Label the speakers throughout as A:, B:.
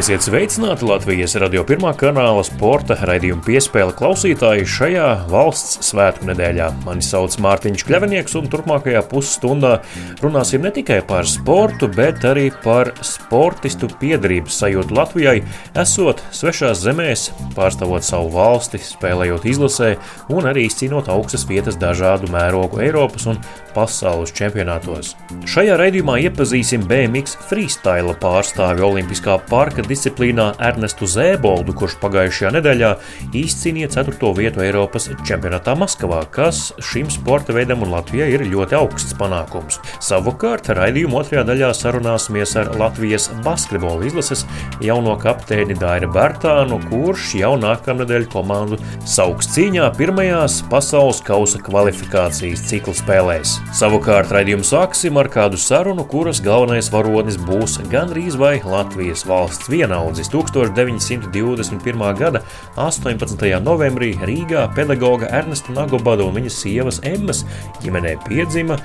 A: Esiet sveicināti Latvijas radio pirmā kanāla sporta raidījuma piespēle klausītāji šajā valsts svētku nedēļā. Mani sauc Mārtiņš Kļavinieks, un turpmākajā pusstundā runāsim ne tikai par sportu, bet arī par sportistu piedarības sajūtu Latvijai, esot svešās zemēs, pārstāvot savu valsti, spēlējot izlasē un arī izcīnot augstas vietas dažādu mērogu Eiropas un pasaules čempionātos. Šajā raidījumā iepazīsim BMX freestyle pārstāvi Olimpiskā parka disciplīnā Ernestu Zēboldu, kurš pagājušajā nedēļā izcīnīja 4. vietu Eiropas čempionātā Maskavā, kas šim sporta veidam un Latvijai ir ļoti augsts panākums. Savukārt raidījuma otrajā daļā sarunāsimies ar Latvijas basketbola izlases jauno kapteini Dairu Bērtānu, kurš jau nākamnedēļ komandu sauks cīņā pirmajās pasaules kausa kvalifikācijas cikla spēlēs. Savukārt raidījumu sāksim ar kādu sarunu, kuras galvenais varonis būs gandrīz vai Latvijas valsts vienaudzis 1921. gada 18. novembrī Rīgā pedagoga Ernesta Nagobada un viņas sievas Emmas ģimenē piedzima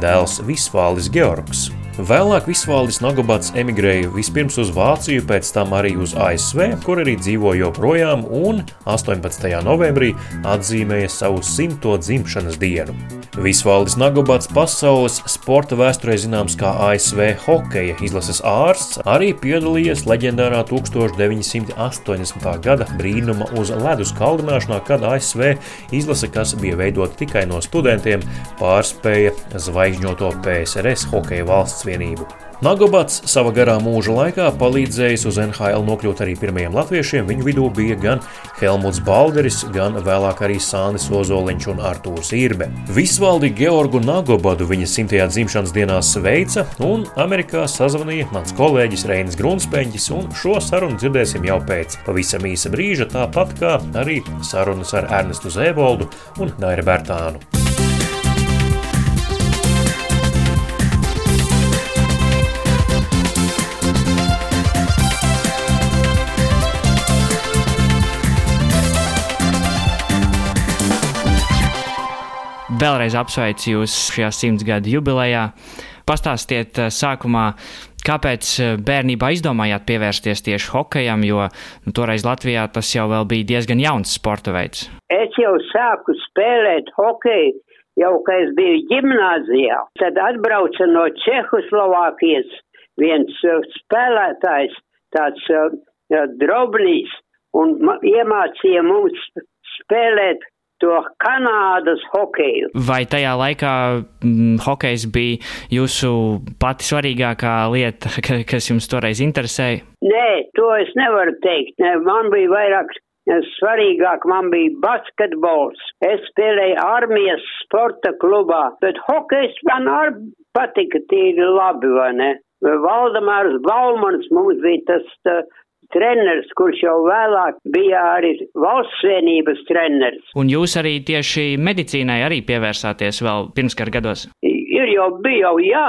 A: dēls Visvālis Georgs. Vēlāk Visvaldis Nagobats emigrēja vispirms uz Vāciju, pēc tam arī uz ASV, kur arī dzīvo joprojām, un 18. novembrī atzīmēja savu simto dzimšanas dienu. Visvaldis Nagobats pasaules sporta vēsturē zināms kā ASV hokeja izlases ārsts, arī piedalījies leģendārā 1980. gada brīnuma uz ledus kaldināšanā, kad ASV izlase, kas bija veidota tikai no studentiem, pārspēja zvaigžņoto PSRS hokeja valsts Savienību. Nagobats savā garā mūža laikā palīdzējis uz NHL nokļūt arī pirmajiem latviešiem. Viņu vidū bija gan Helmuts Balderis, gan vēlāk arī Sānis Ozoliņš un Artūrs Irbe. Visvaldi Georgu Nagobadu viņa simtajā dzimšanas dienā sveica, un Amerikā sazvanīja mans kolēģis Reinis Grunspēņģis, un šo sarunu dzirdēsim jau pēc pavisam īsa brīža, tāpat kā arī sarunas ar Ernestu Zēboldu un Dairu Bērtānu.
B: Vēlreiz apsveicu jūs šajā simts gadu jubilejā. Pastāstiet eh, sākumā, kāpēc eh, bērnībā izdomājāt pievērsties tieši hokejam, jo nu, toreiz Latvijā tas jau bija diezgan jauns sporta veids.
C: Es jau sāku spēlēt hokeju jau, kad es biju gimnāzijā. Tad atbrauca no Čehoslovākijas viens uh, spēlētājs, tāds uh, drobnīs, un iemācīja mums spēlēt to Kanādas hokeju.
B: Vai tajā laikā mm, hokejs bija jūsu pati svarīgākā lieta, ka, kas jums toreiz interesēja?
C: Nē, to es nevaru teikt. Nē, man bija vairāk svarīgāk man bija basketbols. Es spēlēju armijas sporta klubā, bet hokejs man arī patika tīri labi, vai ne? Valdemārs Baumans mums bija tas tā, treneris, kurš jau vēlāk bija arī valsts vienības treneris.
B: Un jūs arī tieši medicīnai arī pievērsāties vēl pirmskar gados?
C: Ir jau bija jau jā,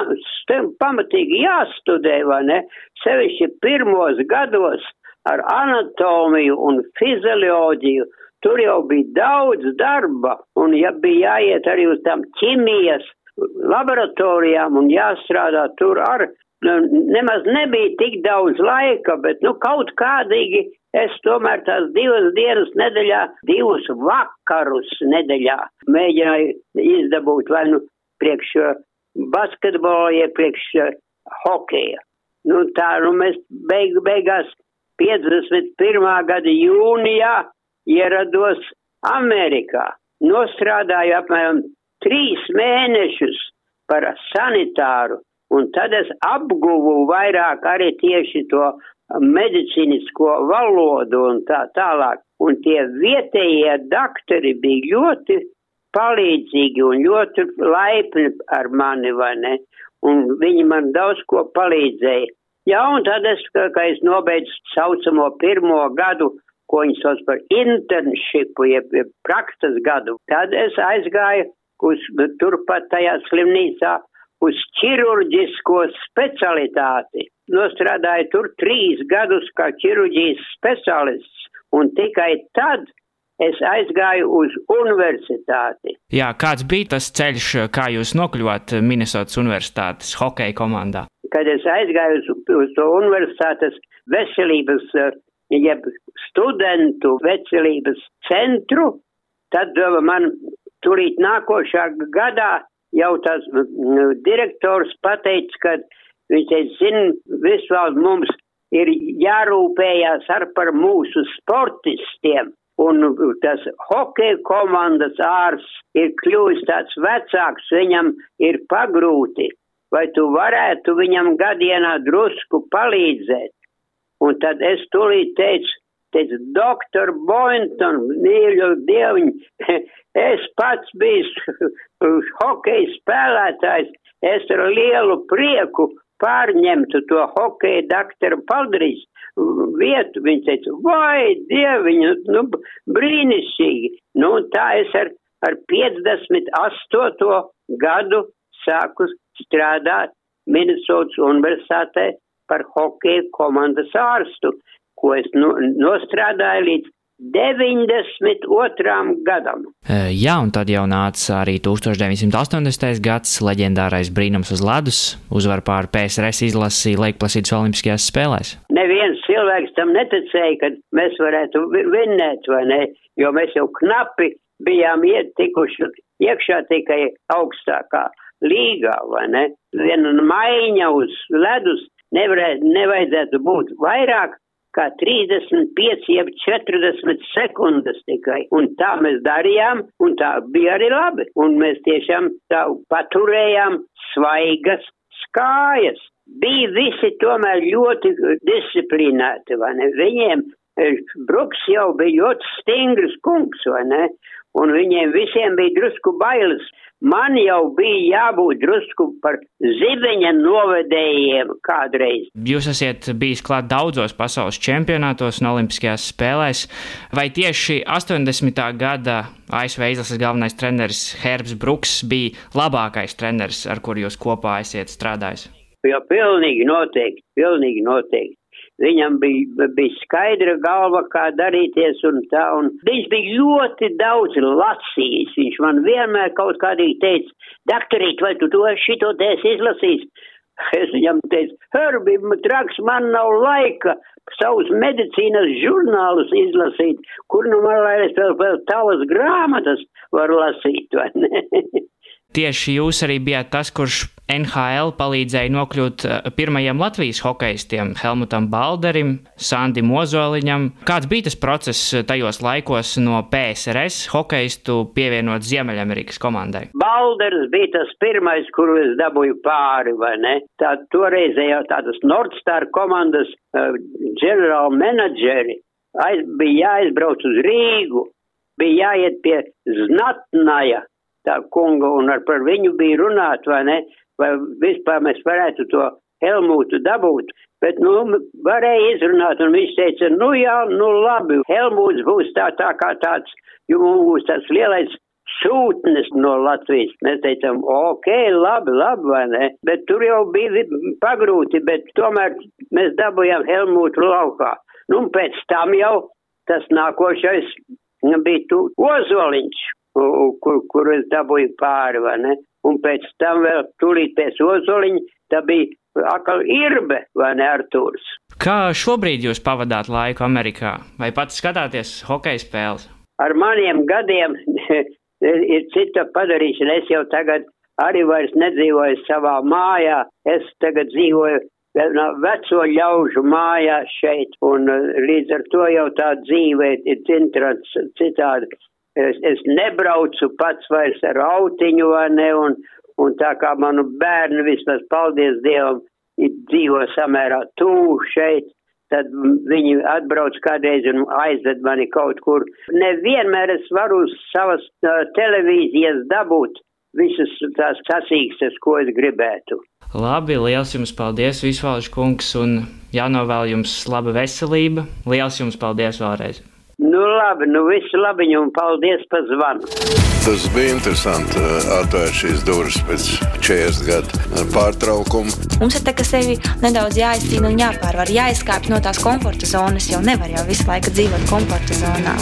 C: pamatīgi jāstudē, vai ne? Sevišķi pirmos gados ar anatomiju un fizioloģiju. Tur jau bija daudz darba, un ja bija jāiet arī uz tām ķimijas laboratorijām un jāstrādā tur ar nu, nemaz nebija tik daudz laika, bet, nu, kaut kādīgi es tomēr tās divas dienas nedēļā, divus vakarus nedēļā mēģināju izdabūt vai nu priekš basketbola, ja priekš hokeja. Nu, tā, nu, mēs beig, beigās 51. gada jūnijā ierados Amerikā. Nostrādāju apmēram trīs mēnešus par sanitāru Un tad es apguvu vairāk arī tieši to medicīnisko valodu un tā tālāk. Un tie vietējie doktori bija ļoti palīdzīgi un ļoti laipni ar mani, vai ne? Un viņi man daudz ko palīdzēja. Jā, un tad es, kad es nobeidzu saucamo pirmo gadu, ko viņi sauc par internshipu, jeb, jeb praktas gadu, tad es aizgāju uz turpat tajā slimnīcā uz ķirurģisko specialitāti. Nostrādāju tur trīs gadus kā ķirurģijas speciālists, un tikai tad es aizgāju uz universitāti.
B: Jā, kāds bija tas ceļš, kā jūs nokļuvāt Minnesotas universitātes hokeja komandā?
C: Kad es aizgāju uz, uz to universitātes, veselības, jeb studentu veselības centru, tad man turīt nākošā gadā jau tas direktors pateica, ka viņš teica, zin, visvalds mums ir jārūpējās ar par mūsu sportistiem. Un tas hokeja komandas ārs ir kļuvis tāds vecāks, viņam ir pagrūti vai tu varētu viņam gadienā drusku palīdzēt? Un tad es tūlīt teicu, teicu, doktor Boynton, mīļo dieviņ, es pats biju hokeja spēlētājs, es ar lielu prieku pārņemtu to hokeja doktoru Paldrīs vietu. Viņš teica, vai dieviņ, nu, brīnišķīgi. Nu, tā es ar, ar 58. gadu sāku strādāt Minnesotas universitātē par hokeja komandas ārstu, ko es no, nostrādāju līdz 92. gadam.
B: Jā, un tad jau nāca arī 1980. gads, leģendārais brīnums uz ledus, uzvar pār PSRS izlasi Laikplasītas Olimpiskajās spēlēs.
C: Neviens cilvēks tam neticēja, ka mēs varētu vinnēt, vai ne, jo mēs jau knapi bijām ietikuši iekšā tikai augstākā līgā, vai ne? Viena maiņa uz ledus nevarē, nevajadzētu būt vairāk kā 35, jeb 40 sekundes tikai. Un tā mēs darījām, un tā bija arī labi. Un mēs tiešām tā paturējām svaigas skājas. Bija visi tomēr ļoti disciplinēti, vai ne? Viņiem eh, Bruks jau bija ļoti stingrs kungs, vai ne? Un viņiem visiem bija drusku bailes man jau bija jābūt drusku par zibeņa novedējiem kādreiz.
B: Jūs esat bijis klāt daudzos pasaules čempionātos un olimpiskajās spēlēs. Vai tieši 80. gada ASV izlases galvenais treneris Herbs Bruks bija labākais treneris, ar kuru jūs kopā esat strādājis?
C: Jā, pilnīgi noteikti, pilnīgi noteikti. Viņam bija, bija skaidra galva, kā darīties un tā, un viņš bija ļoti daudz lasījis. Viņš man vienmēr kaut kādīgi teica, doktorīt, vai tu to šito tēs izlasīs? Es viņam teicu, Herbi, traks, man nav laika savus medicīnas žurnālus izlasīt, kur nu man lai es vēl, vēl tavas grāmatas varu lasīt, vai ne?
B: Tieši jūs arī bijāt tas, kurš NHL palīdzēja nokļūt eh, pirmajiem Latvijas hokeistiem - Helmutam Balderim, Sandim Ozoliņam. Kāds bija tas process eh, tajos laikos no PSRS hokeistu pievienot Ziemeļamerikas komandai?
C: Balders bija tas pirmais, kuru es dabūju pāri, vai ne? Tā toreizējā tādas Nordstar komandas uh, general menedžeri aiz, bija jāizbrauc uz Rīgu, bija jāiet pie Znatnaja tā kunga, un ar par viņu bija runāt, vai ne, vai vispār mēs varētu to Helmutu dabūt, bet, nu, varēja izrunāt, un viņš teica, nu jā, nu labi, Helmuts būs tā, tā kā tāds, jo mums būs tāds lielais sūtnis no Latvijas. Mēs teicām, ok, labi, labi, vai ne? Bet tur jau bija pagrūti, bet tomēr mēs dabūjām Helmutu laukā. Nu, un pēc tam jau tas nākošais bija tu Ozoliņš, kur, kur es dabūju pāri, vai ne? Un pēc tam vēl tūlīt pēc ozoliņa, tā bija atkal irbe, vai ne, Artūrs.
B: Kā šobrīd jūs pavadāt laiku Amerikā? Vai pats skatāties hokeja spēles?
C: Ar maniem gadiem ir cita padarīšana. Es jau tagad arī vairs nedzīvoju savā mājā. Es tagad dzīvoju veco ļaužu mājā šeit, un līdz ar to jau tā dzīve ir citādi es, es nebraucu pats vairs ar autiņu, vai ne, un, un tā kā manu bērnu vismaz, paldies Dievam, dzīvo samērā tū šeit, tad viņi atbrauc kādreiz un aizved mani kaut kur. Nevienmēr es varu uz savas uh, televīzijas dabūt visas tās sasīkstes, ko es gribētu.
B: Labi, liels jums paldies, Visvalds kungs, un jānovēl jums laba veselība. Liels jums paldies vēlreiz!
C: Nu, labi, nu viss labi, un paldies par zvanu.
D: Tas bija interesanti uh, atvērt šīs durvis pēc 40 gadu uh, pārtraukuma.
E: Mums ir tā, ka sevi nedaudz jāizcīna un jāpārvar, jāizkāpj no tās komforta zonas, jo nevar jau visu laiku dzīvot komforta zonā.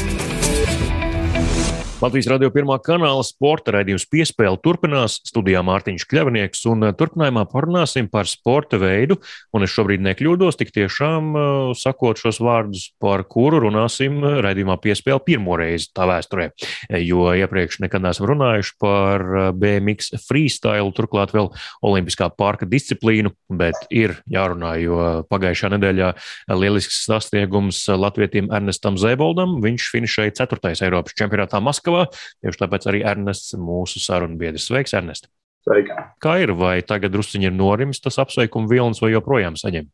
A: Latvijas radio pirmā kanāla sporta raidījums piespēle turpinās. Studijā Mārtiņš Kļavnieks un eh, turpinājumā parunāsim par sporta veidu. Un es šobrīd nekļūdos, tik tiešām eh, sakot šos vārdus, par kuru runāsim eh, raidījumā piespēle pirmo reizi tā vēsturē. Jo iepriekš nekad neesam runājuši par BMX freestyle, turklāt vēl olimpiskā parka disciplīnu, bet ir jārunā, jo pagājušā nedēļā lielisks sasniegums latvietim Ernestam Zēboldam. Viņš finišēja 4. Eiropas čempionātā Maskavā. Maskavā. Tieši tāpēc arī Ernests, mūsu sarunbiedrs. Sveiks, Ernest!
F: Sveiki.
A: Kā ir? Vai tagad druskuļi ir norimis tas apsveikuma vilnis, vai joprojām saņem?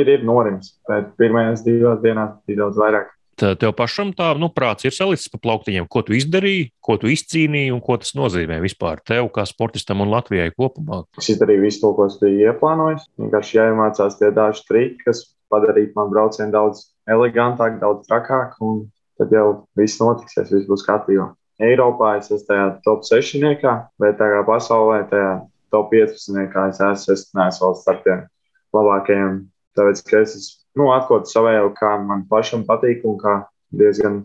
F: Ir, ir norimis, bet pirmajās divās dienās bija daudz vairāk.
A: Tad tev pašam tā, nu, prāts ir salicis pa plauktiņiem, ko tu izdarīji, ko tu izcīnīji un ko tas nozīmē vispār tev, kā sportistam un Latvijai kopumā.
F: Es izdarīju visu to, ko es biju ieplānojis. Vienkārši jāiemācās tie daži triki, kas padarītu man braucienu daudz elegantāku, daudz trakāku. Un tad jau viss notiksies, viss būs kārtībā. Eiropā es esmu tajā top 6, bet tajā pasaulē, tajā top 15, es esmu, es neesmu vēl starp tiem labākajiem. Tāpēc, ka es nu, atklāts savēju, kā man pašam patīk un kā diezgan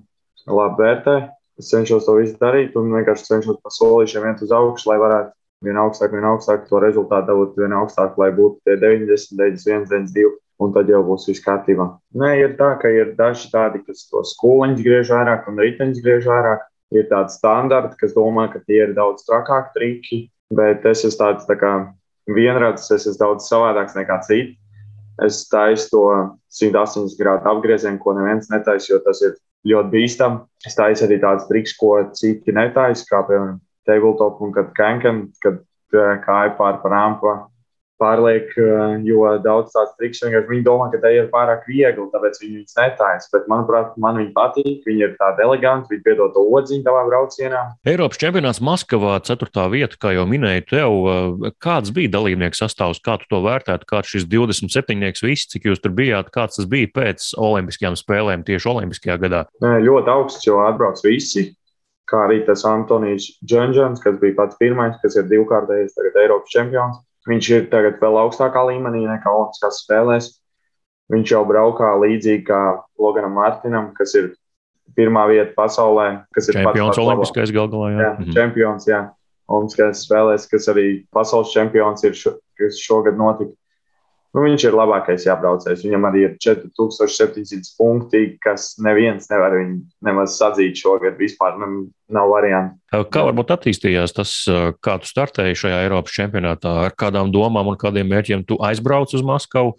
F: labi vērtē. Es cenšos to visu darīt un vienkārši cenšos pa solīšiem iet uz augšu, lai varētu vien augstāk, vien augstāk to rezultātu dabūt, vien augstāk, lai būtu tie 90, 91, 92 un tad jau būs viss kārtībā. Nē, ir tā, ka ir daži tādi, kas to skoliņus griež vairāk un riteņus griež vairāk. Ir tādi standarti, kas domā, ka tie ir daudz trakāki triki, bet es esmu tāds tā kā vienradzes, es esmu daudz savādāks nekā citi. Es taisu to 180 grādu apgriezienu, ko neviens netaisa, jo tas ir ļoti bīstami. Es taisu arī tādus trikus, ko citi netaisa, kā piemēram tabletop un kad kankan, kad eh, kāja pār par rampu pārliek, eh, jo daudz tādu triks vienkārši viņi domā, ka te ir pārāk viegli, tāpēc viņi viņus netājas. Bet, manuprāt, man viņi patīk, viņi ir tādi eleganti, viņi piedod to odziņu tavā braucienā.
A: Eiropas čempionāts Maskavā, 4. vieta, kā jau minēju, tev, eh, kāds bija dalībnieku sastāvs, kā tu to vērtētu, kāds šis 27. viss, cik jūs tur bijāt, kāds tas bija pēc Olimpiskajām spēlēm tieši Olimpiskajā gadā?
F: Ļoti augsts, jo atbrauc visi. Kā arī tas Antonijs Džonžons, kas bija pats pirmais, kas ir divkārtējis Eiropas čempions. Viņš ir tagad vēl augstākā līmenī nekā Olimpiskās spēlēs. Viņš jau braukā līdzīgi kā Loganam Martinam, kas ir pirmā vieta pasaulē, kas
A: ir čempions pats, pats Olimpiskais gal galā. Jā,
F: jā mm -hmm. čempions, jā. Olimpiskajās spēlēs, kas arī pasaules čempions ir, šo, kas šogad notika. Nu, viņš ir labākais jābraucējs. Viņam arī ir 4700 punkti, kas neviens nevar viņu nemaz sadzīt šogad. Vispār nav variantu.
A: Kā varbūt attīstījās tas, kā tu startēji šajā Eiropas čempionātā, ar kādām domām un kādiem mērķiem tu aizbrauc uz Maskavu,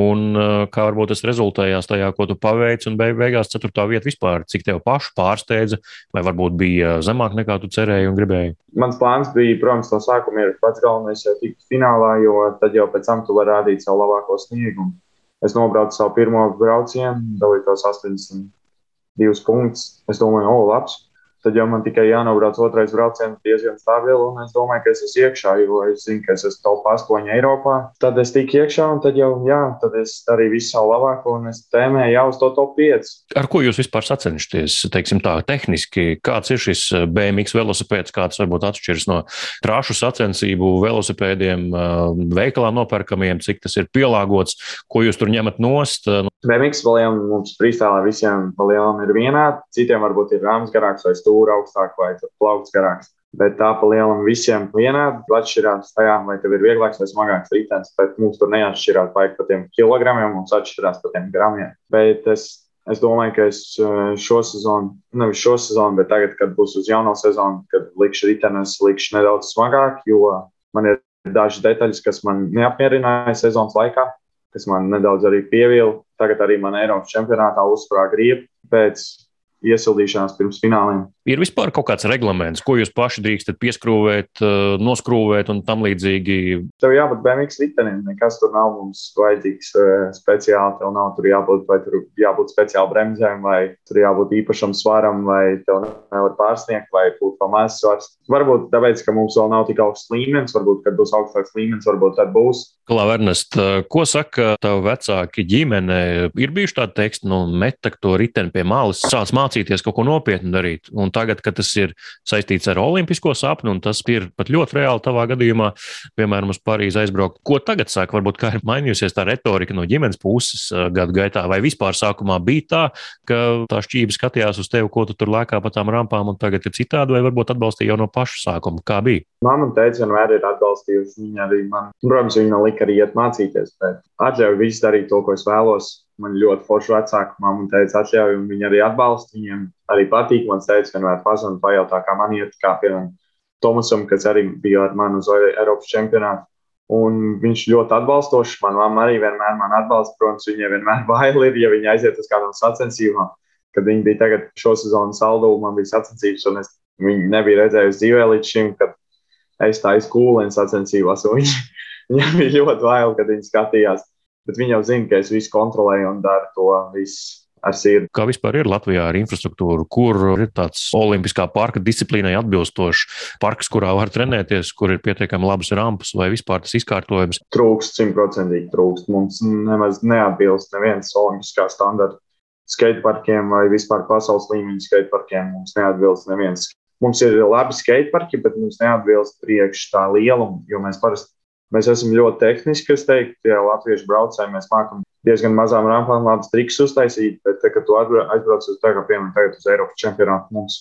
A: un kā varbūt tas rezultējās tajā, ko tu paveici, un beig beigās ceturtā vieta vispār, cik tev pašu pārsteidza, vai varbūt bija zemāk nekā tu cerēji un gribēji?
F: Mans plāns bija, protams, no sākuma ir pats galvenais jau tikt finālā, jo tad jau pēc tam tu vari rādīt savu labāko sniegumu. Es nobraucu savu pirmo braucienu, dalīju tos 82 punktus. Es domāju, o, labs! Tad jau man tikai jānobrauc otrais brauciens diezgan stabili, un es domāju, ka es esmu iekšā, jo es zinu, ka es esmu top 8 Eiropā. Tad es tiku iekšā, un tad jau, jā, tad es darīju visu savu labāko, un es tēmēju jau uz to top 5.
A: Ar ko jūs vispār sacenšaties, teiksim tā, tehniski? Kāds ir šis eh, BMX velosipēds, kāds varbūt atšķiras no trāšu sacensību velosipēdiem, eh, veikalā nopērkamiem, cik tas ir pielāgots, ko jūs tur ņemat nost?
F: BMX valiem mums frīstālā visiem palielam ir vienādi, citiem varbūt ir rāms garāks vai stūris stūra augstāk vai plaukts garāks. Bet tā pa lielam visiem vienādi atšķirās tajā, vai tev ir vieglāks vai smagāks ritenis. Bet mums tur neatšķirās baigi par tiem kilogramiem, mums atšķirās par tiem gramiem. Bet es, es domāju, ka es eh, šo sezonu, nevis šo sezonu, bet tagad, kad būs uz jauno sezonu, kad likšu ritenis, likšu nedaudz smagāk, jo man ir dažas detaļas, kas man neapmierināja sezonas laikā, kas man nedaudz arī pievīla. Tagad arī man Eiropas čempionātā uzsprāga riepa pēc iesildīšanās pirms fināliem.
A: Ir vispār kaut kāds reglaments, ko jūs paši drīkstat pieskrūvēt, eh, noskrūvēt un tam līdzīgi?
F: Tev jābūt BMX ritenim, nekas tur nav mums vajadzīgs eh, speciāli. Tev nav tur jābūt, vai tur jābūt speciāli bremzēm, vai tur jābūt īpašam svaram, vai tev nevar pārsniegt, vai būt pamazs svars. Varbūt tāpēc, ka mums vēl nav tik augsts līmenis, varbūt, kad būs augstāks līmenis, varbūt tad būs.
A: Klau, Ernest, ko saka tavu vecāki ģimene? Ir bijuši tādi teksti, nu, metak to riteni pie malas, sāc mācīties kaut ko nopietnu darīt. Un tagad, kad tas ir saistīts ar olimpisko sapni, un tas ir pat ļoti reāli tavā gadījumā, piemēram, uz Parīzi aizbraukt, ko tagad saka? Varbūt kā ir mainījusies tā retorika no ģimenes puses gadu gaitā, vai vispār sākumā bija tā, ka tā šķība skatījās uz tevi, ko tu tur lēkā pa tām rampām, un tagad ir citādi, vai varbūt atbalstīja jau no paša sākuma? Kā bija?
F: Māma teica, vienmēr ir atbalstījusi. Viņa arī man, protams, viņa lika arī iet mācīties, bet atļauju visu darīt to, ko es vēlos. Man ļoti forši vecāki, mamma teica, atļauju, un viņi arī atbalsta. Viņiem arī patīk. Man teica, vienmēr pazvanīt, pajautā, kā man iet, kā piemēram Tomasam, kas arī bija ar mani uz Eiropas čempionātu. Un viņš ļoti atbalstošs. Manā mamā arī vienmēr man atbalsta. Protams, viņai vienmēr bail ir, ja viņi aiziet uz kādām sacensībām. Kad viņi bija tagad šo sezonu saldu, man bija sacensības, un es viņu nebiju redzējusi dzīvē līdz šim, kad es taisu kūlēnu sacensībās. Viņi, viņam bija ļoti bail, kad viņi skatījās. Bet viņi jau zina, ka es visu kontrolēju un daru to visu ar sirdi.
A: Kā vispār ir Latvijā ar infrastruktūru, kur ir tāds olimpiskā parka disciplīnai atbilstošs parks, kurā var trenēties, kur ir pietiekami labas rampas vai vispār tas izkārtojums?
F: Trūkst, simtprocentīgi trūkst. Mums nemaz neatbilst neviens olimpiskā standarta skateparkiem vai vispār pasaules līmeņa skateparkiem. Mums neatbilst neviens Mums ir labi skateparki, bet mums neatbilst priekš tā lieluma, jo mēs parasti mēs esam ļoti tehniski, es teiktu, tie latviešu braucēji, mēs mākam diezgan mazām rampām labas triks uztaisīt, bet, te, kad tu aizbrauc uz, kā, piemēram, tagad uz Eiropas čempionātu, mums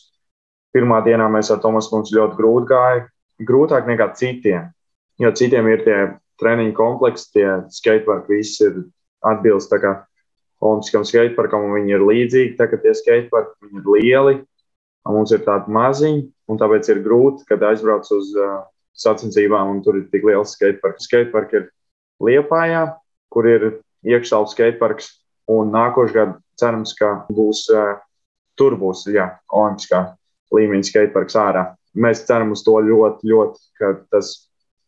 F: pirmā dienā mēs ar Tomas mums ļoti grūti gāja, grūtāk nekā citiem, jo citiem ir tie treniņu kompleksi, tie skateparki, viss ir atbilst tā kā olimpiskam skateparkam, un viņi ir līdzīgi, tā kā tie skateparki, ir lieli, Mums ir tādi maziņi, un tāpēc ir grūti, kad aizbrauc uz uh, sacensībām, un tur ir tik liels skateparks. Skateparks ir Liepājā, kur ir iekšāls skateparks, un nākošais gads cerams, ka būs, uh, tur būs, jā, olimpiskā līmeņa skateparks ārā. Mēs ceram uz to ļoti, ļoti, ka tas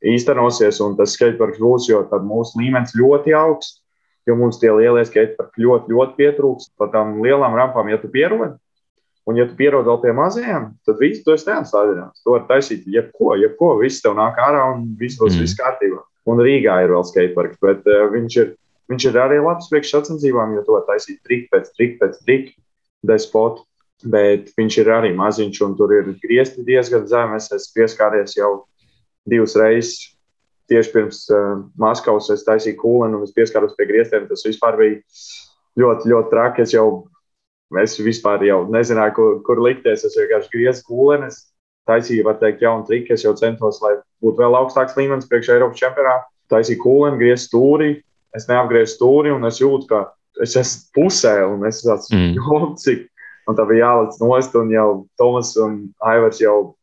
F: īstenosies un tas skateparks būs, jo tad mūsu līmenis ļoti augsts, jo mums tie lielie skateparki ļoti, ļoti pietrūks. Pat tām lielām rampām, ja tu pierodi, Un, ja tu pierod vēl pie mazajiem, tad viss tu esi neapstādināts. Tu vari taisīt jebko, jebko, viss tev nāk ārā un viss būs mm. viss kārtībā. Un Rīgā ir vēl skateparks, bet uh, viņš, ir, viņš ir arī labs priekš sacensībām, jo to var taisīt trik pēc trik pēc trik despot. Bet viņš ir arī maziņš un tur ir griezti diezgan zemi. Es esmu pieskāries jau divas reizes. Tieši pirms uh, Maskavas es taisīju kūlenu un es pieskāros pie grieztiem. Tas vispār bija ļoti, ļoti traki. Es jau Es vispār jau nezināju, kur, kur likties. Es vienkārši griezu kūlenes, taisīju, var teikt, jaunu triku. Es jau centos, lai būtu vēl augstāks līmenis priekš Eiropas čempionāta. Taisīju kūleni, griezu stūri. Es neapgriezu stūri un es jūtu, ka es esmu pusē un es esmu mm. cik. Un tā bija jāliec nost un jau Tomas un Aivars jau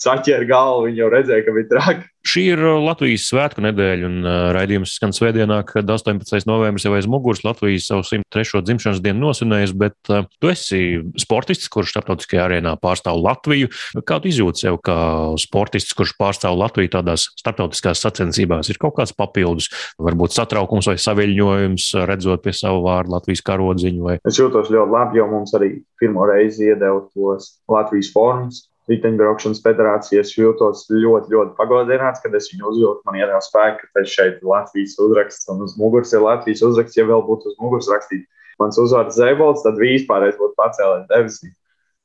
F: saķēra galvu. Viņi jau redzēja, ka bija traki.
A: Šī ir uh, Latvijas svētku nedēļa, un uh, raidījums skan svētdienā, kad 18. novembris jau aiz muguras Latvijas savu 103. dzimšanas dienu nosinējis, bet uh, tu esi sportists, kurš starptautiskajā arēnā pārstāv Latviju. Kā tu izjūti sev kā sportists, kurš pārstāv Latviju tādās starptautiskās sacensībās? Ir kaut kāds papildus, varbūt satraukums vai saviļņojums, redzot pie savu vārdu Latvijas karodziņu? Vai...
F: Es jūtos ļoti labi, jo mums arī pirmo reizi iedeva tos Latvijas formas riteņbraukšanas federācija. Es jūtos ļoti, ļoti pagodināts, kad es viņu uzjūtu. Man iedeva spēku, ka šeit ir Latvijas uzraksts, un uz muguras ir Latvijas uzraksts. Ja vēl būtu uz muguras rakstīts mans uzvārds Zēbolts, tad vispār es būtu pacēlējis debesīs.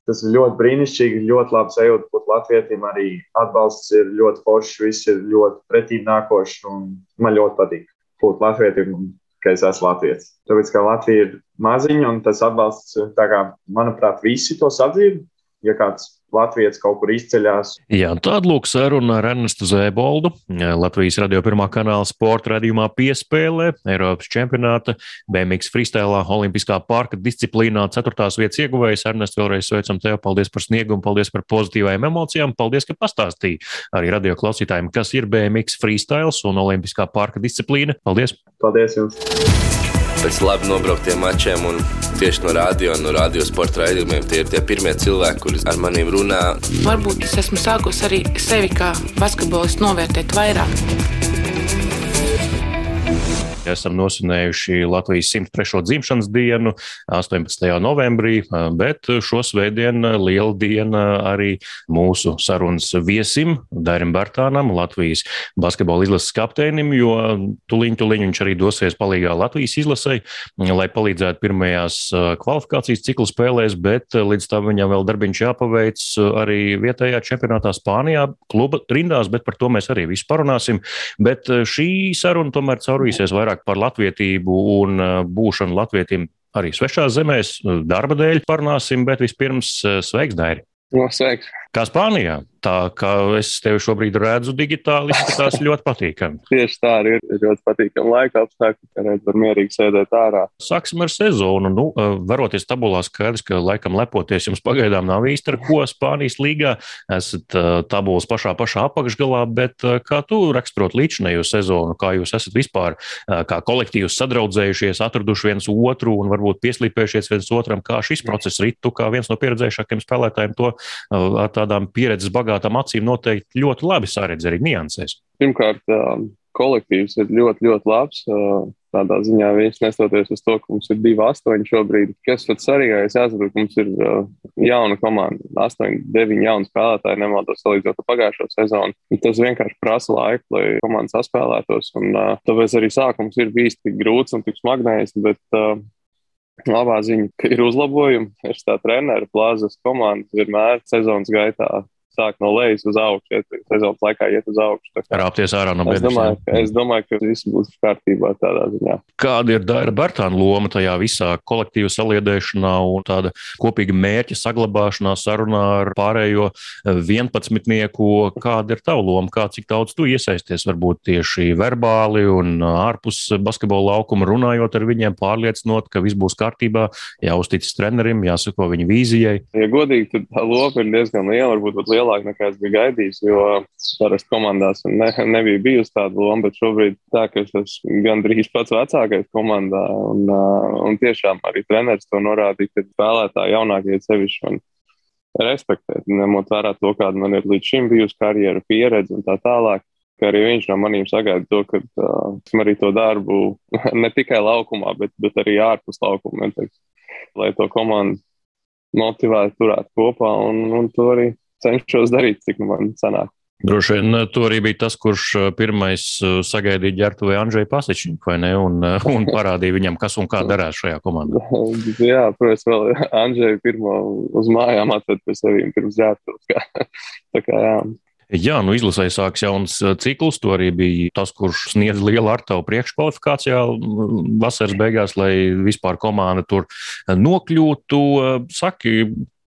F: Tas ir ļoti brīnišķīgi, ļoti labi sajūta būt latvietim. Arī atbalsts ir ļoti foršs, viss ir ļoti pretīm nākošs, un man ļoti patīk būt latvietim. Un, ka es esmu Latvijas. Tāpēc, ka Latvija ir maziņa un tas atbalsts, kā, manuprāt, visi to sadzīvo. Ja kāds Latvijas kaut kur izceļās.
A: Jā, tāda lūk saruna ar Ernestu Zēboldu. Latvijas radio pirmā kanāla sporta radījumā piespēlē Eiropas čempionāta BMX freestēlā Olimpiskā parka disciplīnā ceturtās vietas ieguvējs. Ernest, vēlreiz sveicam tevi. Paldies par sniegumu, paldies par pozitīvajām emocijām. Paldies, ka pastāstīji arī radio klausītājiem, kas ir BMX freestēls un Olimpiskā parka disciplīna. Paldies!
F: Paldies jums!
G: Pēc labi nobrauktiem mačiem un tieši no radio no radio sporta raidījumiem. Tie ir tie pirmie cilvēki, kuri ar maniem runā.
H: Varbūt es esmu sākus arī sevi kā basketbolistu novērtēt vairāk.
A: Esam nosvinējuši Latvijas 103. dzimšanas dienu 18. novembrī, bet šo svētdienu liela diena arī mūsu sarunas viesim, Dairim Bartānam, Latvijas basketbola izlases kapteinim, jo tuliņ, tuliņ viņš arī dosies palīgā Latvijas izlasei, lai palīdzētu pirmajās kvalifikācijas ciklu spēlēs, bet līdz tam viņam vēl darbiņš jāpaveic arī vietējā čempionātā Spānijā, kluba rindās, bet par to mēs arī visu parunāsim. Bet šī saruna tomēr caurvīsies vairāk vairāk par latvietību un uh, būšanu latvietim arī svešās zemēs, darba dēļ parunāsim, bet vispirms uh, sveiks, Dairi!
I: No, sveiks!
A: Kā Spānijā? Tā kā es tevi šobrīd redzu digitāli, izskatās ļoti patīkami.
I: Tieši tā arī ir ļoti patīkami laika apstākļi, ka redz var mierīgi sēdēt ārā.
A: Sāksim ar sezonu. Nu, varoties tabulā skaidrs, ka laikam lepoties jums pagaidām nav īsti ar ko Spānijas līgā. Esat tabulas pašā, pašā apakšgalā, bet kā tu raksturot līdzinējo sezonu, kā jūs esat vispār kā kolektīvs sadraudzējušies, atraduši viens otru un varbūt pieslīpējušies viens otram, kā šis process rit, tu kā viens no pieredzējušākiem spēlētājiem to ar tādām pieredzes bagātām acīm noteikti ļoti labi saredz arī niansēs.
I: Pirmkārt, kolektīvs ir ļoti, ļoti labs. Tādā ziņā viņš nestoties uz to, ka mums ir divi astoņi šobrīd. Kas pats svarīgākais, jāsaprot, ka mums ir jauna komanda, astoņi, deviņi jauni spēlētāji, nemaldos salīdzinot ar pagājušo sezonu. Tas vienkārši prasa laiku, lai komanda saspēlētos. Un, tāpēc arī sākums ir bijis tik grūts un tik smagnējs. Bet, Labā ziņa, ka ir uzlabojumi. Es tā treneru plāzas komandas vienmēr sezonas gaitā sāk no lejas uz augšu, iet sezonas laikā iet uz augšu.
A: Rāpties ārā no
I: beigas. Es domāju, ka, es domāju, ka viss būs kārtībā tādā ziņā.
A: Kāda ir Daira Bartāna loma tajā visā kolektīva saliedēšanā un tāda kopīga mērķa saglabāšanā, sarunā ar pārējo 11. Kāda ir tava loma, kā cik daudz tu iesaisties varbūt tieši verbāli un ārpus basketbola laukuma runājot ar viņiem, pārliecinot, ka viss būs kārtībā, jāuzticas trenerim, jāsako viņa vīzijai?
I: Ja godīgi, tad loma ir diezgan liela, varbūt pat liela lielāka nekā es biju gaidījis, jo parasti komandās ne, nebija bijusi tāda loma, bet šobrīd tā, ka es esmu gandrīz pats vecākais komandā. Un, un tiešām arī treneris to norādīja, ka spēlētāji jaunākie sevišķi man respektēt, ņemot vērā to, kāda man ir līdz šim bijusi karjera pieredze un tā tālāk. Arī viņš no maniem sagaida to, ka uh, arī to darbu ne tikai laukumā, bet, bet arī ārpus laukuma, teiks, lai to komandu motivētu, turētu kopā un, un to arī cenšos darīt, cik nu man sanāk.
A: Droši vien eh, tu arī biji tas, kurš eh, pirmais eh, sagaidīja ģērbtu vai Andrei Pasičņu, vai ne? Un, un parādīja viņam, kas un kā darās šajā komandā.
I: Jā, protams, vēl Andrei pirmo uz mājām atved pie sevīm pirms ģērbtuves. Tā kā jā.
A: Jā, nu izlasē sāks jauns cikls. Tu arī biji tas, kurš sniedz lielu ar tavu priekškvalifikācijā vasaras beigās, lai vispār komanda tur nokļūtu. Saki,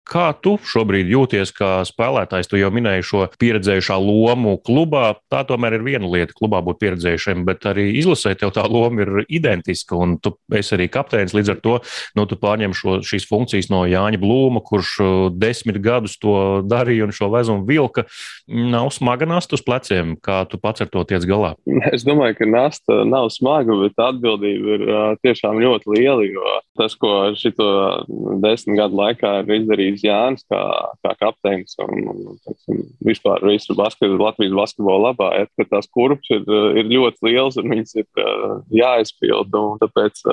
A: Kā tu šobrīd jūties kā spēlētājs? Tu jau minēji šo pieredzējušā lomu klubā. Tā tomēr ir viena lieta, klubā būt pieredzējušiem, bet arī izlasē tev tā loma ir identiska. Un tu esi arī kapteinis. Līdz ar to nu, tu pārņem šo, šīs funkcijas no Jāņa Blūma, kurš uh, desmit gadus to darīja un šo vezumu vilka. Nav smaga nasta uz pleciem, kā tu pats ar to tiec galā.
I: Es domāju, ka nasta nav smaga, bet atbildība ir uh, tiešām ļoti liela. Jo tas, ko šito desmit gadu laikā ir izdarījis Latvijas Jānis kā, kā kapteinis un, un teiksim, vispār visu basketu, Latvijas basketbolu labā, ja, ka tās kurpes ir, ir ļoti liels un viņas ir uh, jāizpild. Tāpēc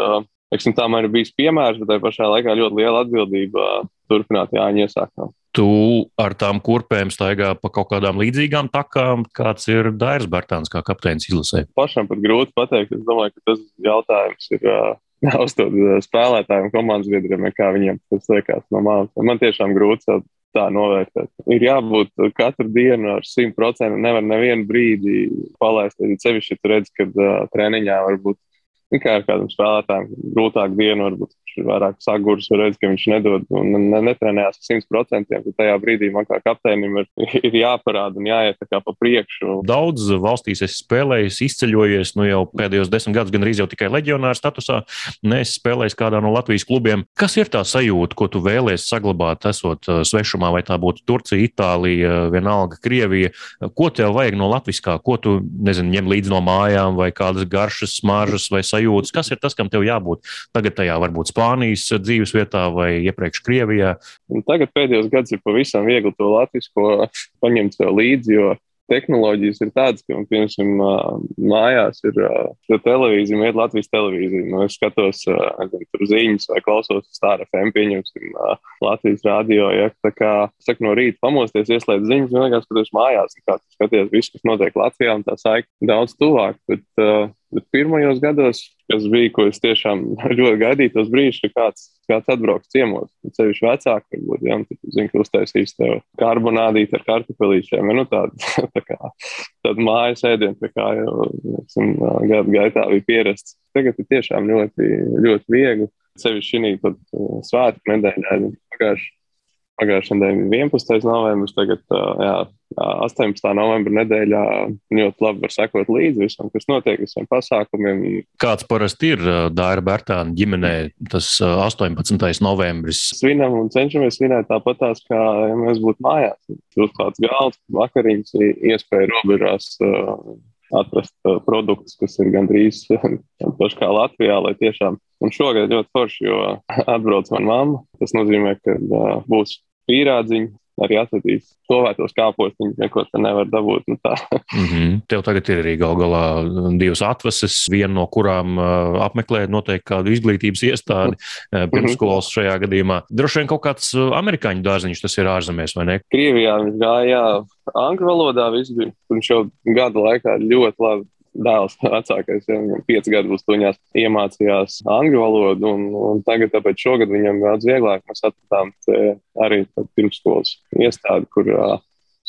I: teiksim, tā man ir bijis piemērs, bet tajā pašā laikā ļoti liela atbildība turpināt Jāņa iesākumā.
A: Tu ar tām kurpēm staigā pa kaut kādām līdzīgām takām, kāds ir Dairis Bartāns, kā kapteinis izlasē.
I: Pašam pat grūti pateikt. Es domāju, ka tas jautājums ir uh, uzdod spēlētājiem, komandas biedriem, kā viņiem tas liekas no malas. Man tiešām grūti tā novērtēt. Ir jābūt katru dienu ar 100%. Nevar nevienu brīdi palaist. Cevišķi, ja tu redz, ka uh, treniņā varbūt tikai ar kādam spēlētājam grūtāk dienu, varbūt viņš ir vairāk sagurs, redz, ka viņš nedod un netrenējās ar 100%. Tad tajā brīdī man kā kapteinim ir, ir jāparāda un jāiet pa priekšu.
A: Daudz valstīs es spēlēju, izceļojies, nu jau pēdējos desmit gadus gan arī jau tikai leģionāra statusā. Nes spēlējis kādā no Latvijas klubiem. Kas ir tā sajūta, ko tu vēlēsies saglabāt, esot uh, svešumā, vai tā būtu Turcija, Itālija, vienalga Krievija? Ko tev vajag no latviskā, ko tu, nezinu, ņem līdzi no mājām, vai kādas garšas, smaržas vai sajūtas? Sajūtas, kas ir tas, kam tev jābūt tagad tajā varbūt Spānijas dzīves vietā vai iepriekš Krievijā?
I: Tagad pēdējos gados ir pavisam viegli to latvisko paņemt līdzi, jo tehnoloģijas ir tādas, ka, piemēram, mājās ir televīzija, iet Latvijas televīzija. Nu, es skatos nezinu, ziņas vai klausos stāra FM, pieņemsim Latvijas radio. Ja, tā kā saka, no rīta pamosties, ieslēdz ziņas, vienkārši skatos mājās, kā skaties visu, kas notiek Latvijā, un tā saikta daudz tuvāk. Bet, bet pirmajos gados, kas bija, ko es tiešām ļoti gaidīju, tos brīžus, ka kāds kāds atbrauks ciemos, ceļš vecāki, varbūt, ja, tad, zin, ka uztaisīs tev karbonādīt ar kartupelīšiem, nu, tādu, tā kā, tādu mājas ēdienu, tā kā jau, esam, gadu gaitā bija pierasts. Tagad ir tiešām ļoti, ļoti viegli, sevišķi šī tad svētku nedēļā, pagājuši Pagājušajā nedēļā bija 11. novembris, tagad jā, 18. novembra nedēļā ļoti labi var sekot līdzi visam, kas notiek, visiem pasākumiem.
A: Kāds parasti ir Dāra Bērtāna ģimenē tas 18. novembris?
I: Svinam un cenšamies svinēt tāpatās, kā ja mēs būtu mājās. Uzklāts galds, vakariņas, iespēja robežās atrast produktus, kas ir gandrīz paši kā Latvijā, lai tiešām. Un šogad ļoti forši, jo atbrauc mana mamma. Tas nozīmē, ka būs pīrādziņu, arī atradīs slovētos kāpos, viņi neko te nevar dabūt. Nu tā.
A: mm -hmm. Tev tagad ir arī gal galā divas atvases, viena no kurām uh, apmeklē noteikti kādu izglītības iestādi uh, pirmsskolas mhm. šajā gadījumā. Droši vien kaut kāds amerikāņu dārziņš tas ir ārzemēs, vai ne?
I: Krievijā viņš gāja angļu valodā, viss bija. Viņš jau gada laikā ļoti labi dēls, vecākais, ja viņam pieci gadi būs tuņās, iemācījās angļu valodu, un, un tagad, tāpēc šogad viņam daudz vieglāk mēs atradām arī pirmsskolas iestādi, kur uh,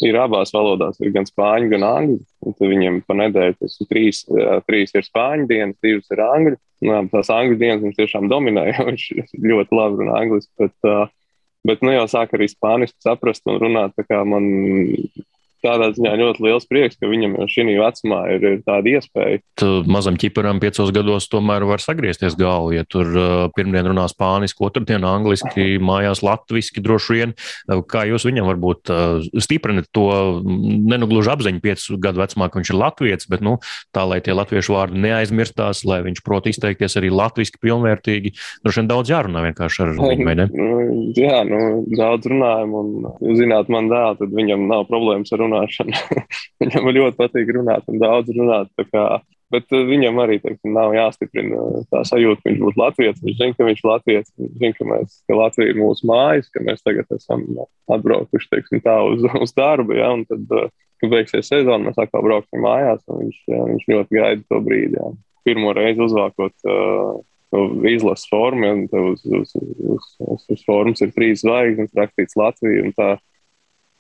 I: ir abās valodās, ir gan spāņu, gan angļu. Viņiem pa nedēļu tas ir trīs, trīs ir spāņu dienas, divas ir angļu. Nu, tās angļu dienas viņš tiešām dominē, jo viņš ļoti labi runā angliski, bet, uh, bet nu jau sāk arī spāniski saprast un runāt, man tādā ziņā ļoti liels prieks, ka viņam jau šī vecumā ir, ir tāda iespēja.
A: Tu mazam ķiparam piecos gados tomēr var sagriezties galvu, ja tur uh, pirmdien runā spāniski, otrdien angliski, mājās latviski droši vien. Uh, kā jūs viņam varbūt uh, stiprinat to, nenugluži apziņu piecu gadu vecumā, ka viņš ir latviets, bet nu, tā, lai tie latviešu vārdi neaizmirstās, lai viņš prot izteikties arī latviski pilnvērtīgi, droši vien daudz jārunā vienkārši ar viņu, ne?
I: Jā, nu, daudz runājam, un, zināt, man dēl, tad viņam nav problēmas ar runāt runāšanu. viņam ļoti patīk runāt un daudz runāt. Bet uh, viņam arī teiksim, nav jāstiprina tā sajūta, ka viņš būtu Latvijas. Viņš zina, ka viņš ir Latvijas. Viņš zina, ka, mēs, ka Latvija ir mūsu mājas, ka mēs tagad esam atbraukuši teiksim, tā, uz, uz darbu. Ja? Un tad, uh, kad beigsies sezona, mēs atkal brauksim mājās. Viņš, jā, viņš ļoti gaida to brīdi. Jā. Pirmo reizi uzvākot uh, izlases formu, un uz, uz, uz, uz, uz formas ir trīs zvaigznes, rakstīts Latvija.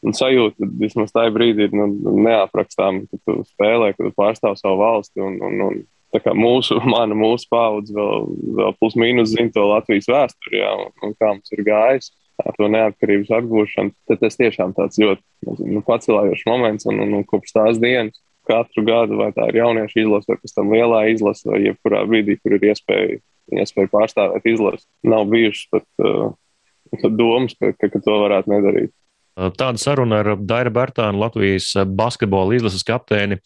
I: Un sajūta, vismaz tajā brīdī, ir nu, neaprakstām, ka tu spēlē, ka tu pārstāv savu valsti. Un, un, un, tā kā mūsu, mana mūsu paudze vēl, vēl plus mīnus zina to Latvijas vēsturi, jā, un, un kā mums ir gājis ar to neatkarības atgūšanu, tad tas tiešām tāds ļoti nu, pacelājošs moments. Un, un, un kopš tās dienas katru gadu, vai tā ir jauniešu izlase, vai pēc tam lielā izlase, vai jebkurā brīdī, kur ir iespēja, iespēja pārstāvēt izlasi, nav bijušas pat uh, domas, ka, ka, ka to varētu nedarīt.
A: Tāda saruna ar Daira Bērtānu, Latvijas basketbola izlases kapteini.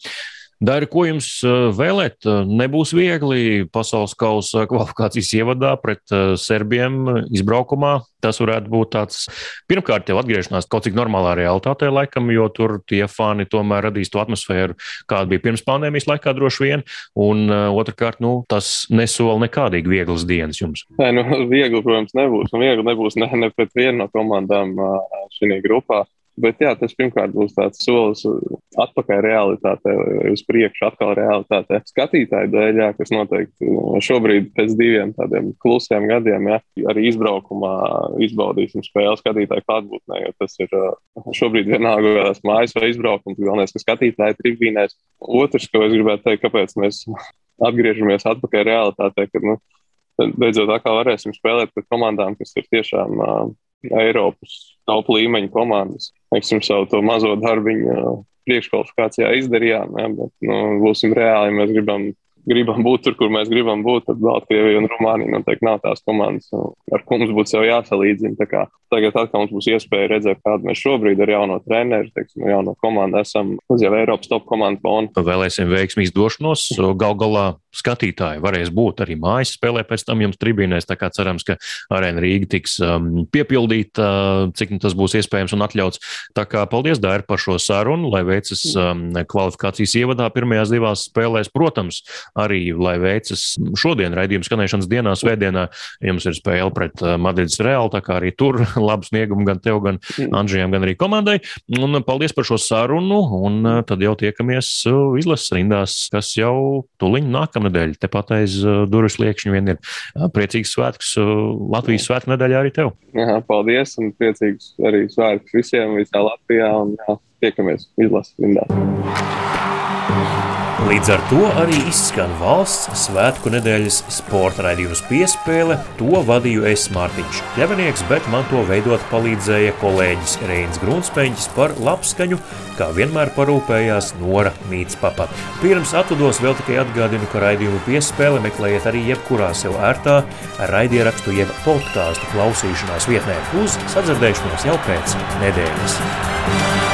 A: Daira, ko jums vēlēt? Nebūs viegli pasaules kausa kvalifikācijas ievadā pret serbiem izbraukumā. Tas varētu būt tāds, pirmkārt, jau atgriešanās kaut cik normālā realitātē, laikam, jo tur tie fani tomēr radīs to atmosfēru, kāda bija pirms pandēmijas laikā, droši vien. Un otrkārt, nu, tas nesola nekādīgi vieglas dienas jums.
I: Nē, nu, viegli, protams, nebūs. Un viegli nebūs ne, ne pret vienu no komandām šajā grupā. Bet jā, tas pirmkārt būs tāds solis atpakaļ realitātē, uz priekšu atkal realitātē. Skatītāju dēļ, jā, kas noteikti šobrīd pēc diviem tādiem klusiem gadiem, jā, arī izbraukumā izbaudīsim spēli skatītāju klātbūtnē, jo tas ir šobrīd vienalga kādās mājas vai izbraukums, galvenais, ka skatītāji tribīnēs. Otrs, ko es gribētu teikt, kāpēc mēs atgriežamies atpakaļ realitātē, kad, nu, beidzot atkal varēsim spēlēt pret komandām, kas ir tiešām uh, Eiropas top līmeņa komandas. Teiksim, savu to mazo darbiņu priekškvalifikācijā izdarījām, ja, bet nu, būsim reāli, mēs gribam gribam būt tur, kur mēs gribam būt, tad Baltkrievija un Rumānija noteikti nav tās komandas, ar ko mums būtu jāsalīdzina. Tagad atkal mums būs iespēja redzēt, kāda mēs šobrīd ar jauno treneru, teiksim, jauno komandu esam uz jau Eiropas top komandu fonu.
A: Vēlēsim veiksmīgu došanos. Gal galā skatītāji varēs būt arī mājas spēlē pēc tam jums tribīnēs. Tā kā cerams, ka arēna Rīga tiks um, piepildīta, uh, cik nu tas būs iespējams un atļauts. Tā kā paldies, Dāri, par šo sarunu, lai veicas um, kvalifikācijas ievadā pirmajās divās spēlēs. Protams, arī lai veicas šodien raidījuma skanēšanas dienā, svētdienā. Jums ir spēle pret uh, Madrides Reāli, tā kā arī tur labu sniegumu gan tev, gan mm. Andžijam, gan arī komandai. Un paldies par šo sarunu, un uh, tad jau tiekamies uh, izlases rindās, kas jau tuliņ nākamnedēļ. Tepat aiz durvis liekšņa vien ir priecīgs svētks Latvijas svētku nedēļā arī tev.
I: Jā, paldies, un priecīgs arī svētks visiem visā Latvijā, un jā, tiekamies izlases rindās.
A: Līdz ar to arī izskan valsts svētku nedēļas sporta raidījums piespēle. To vadīju es Mārtiņš Kļavinieks, bet man to veidot palīdzēja kolēģis Reins Grunspeņķis par labskaņu, kā vienmēr parūpējās Nora Mītspapa. Pirms atvados vēl tikai atgādinu, ka raidījumu piespēle meklējiet arī jebkurā sev ērtā raidierakstu jeb podkāstu klausīšanās vietnē uz sadzirdēšanos jau pēc nedēļas.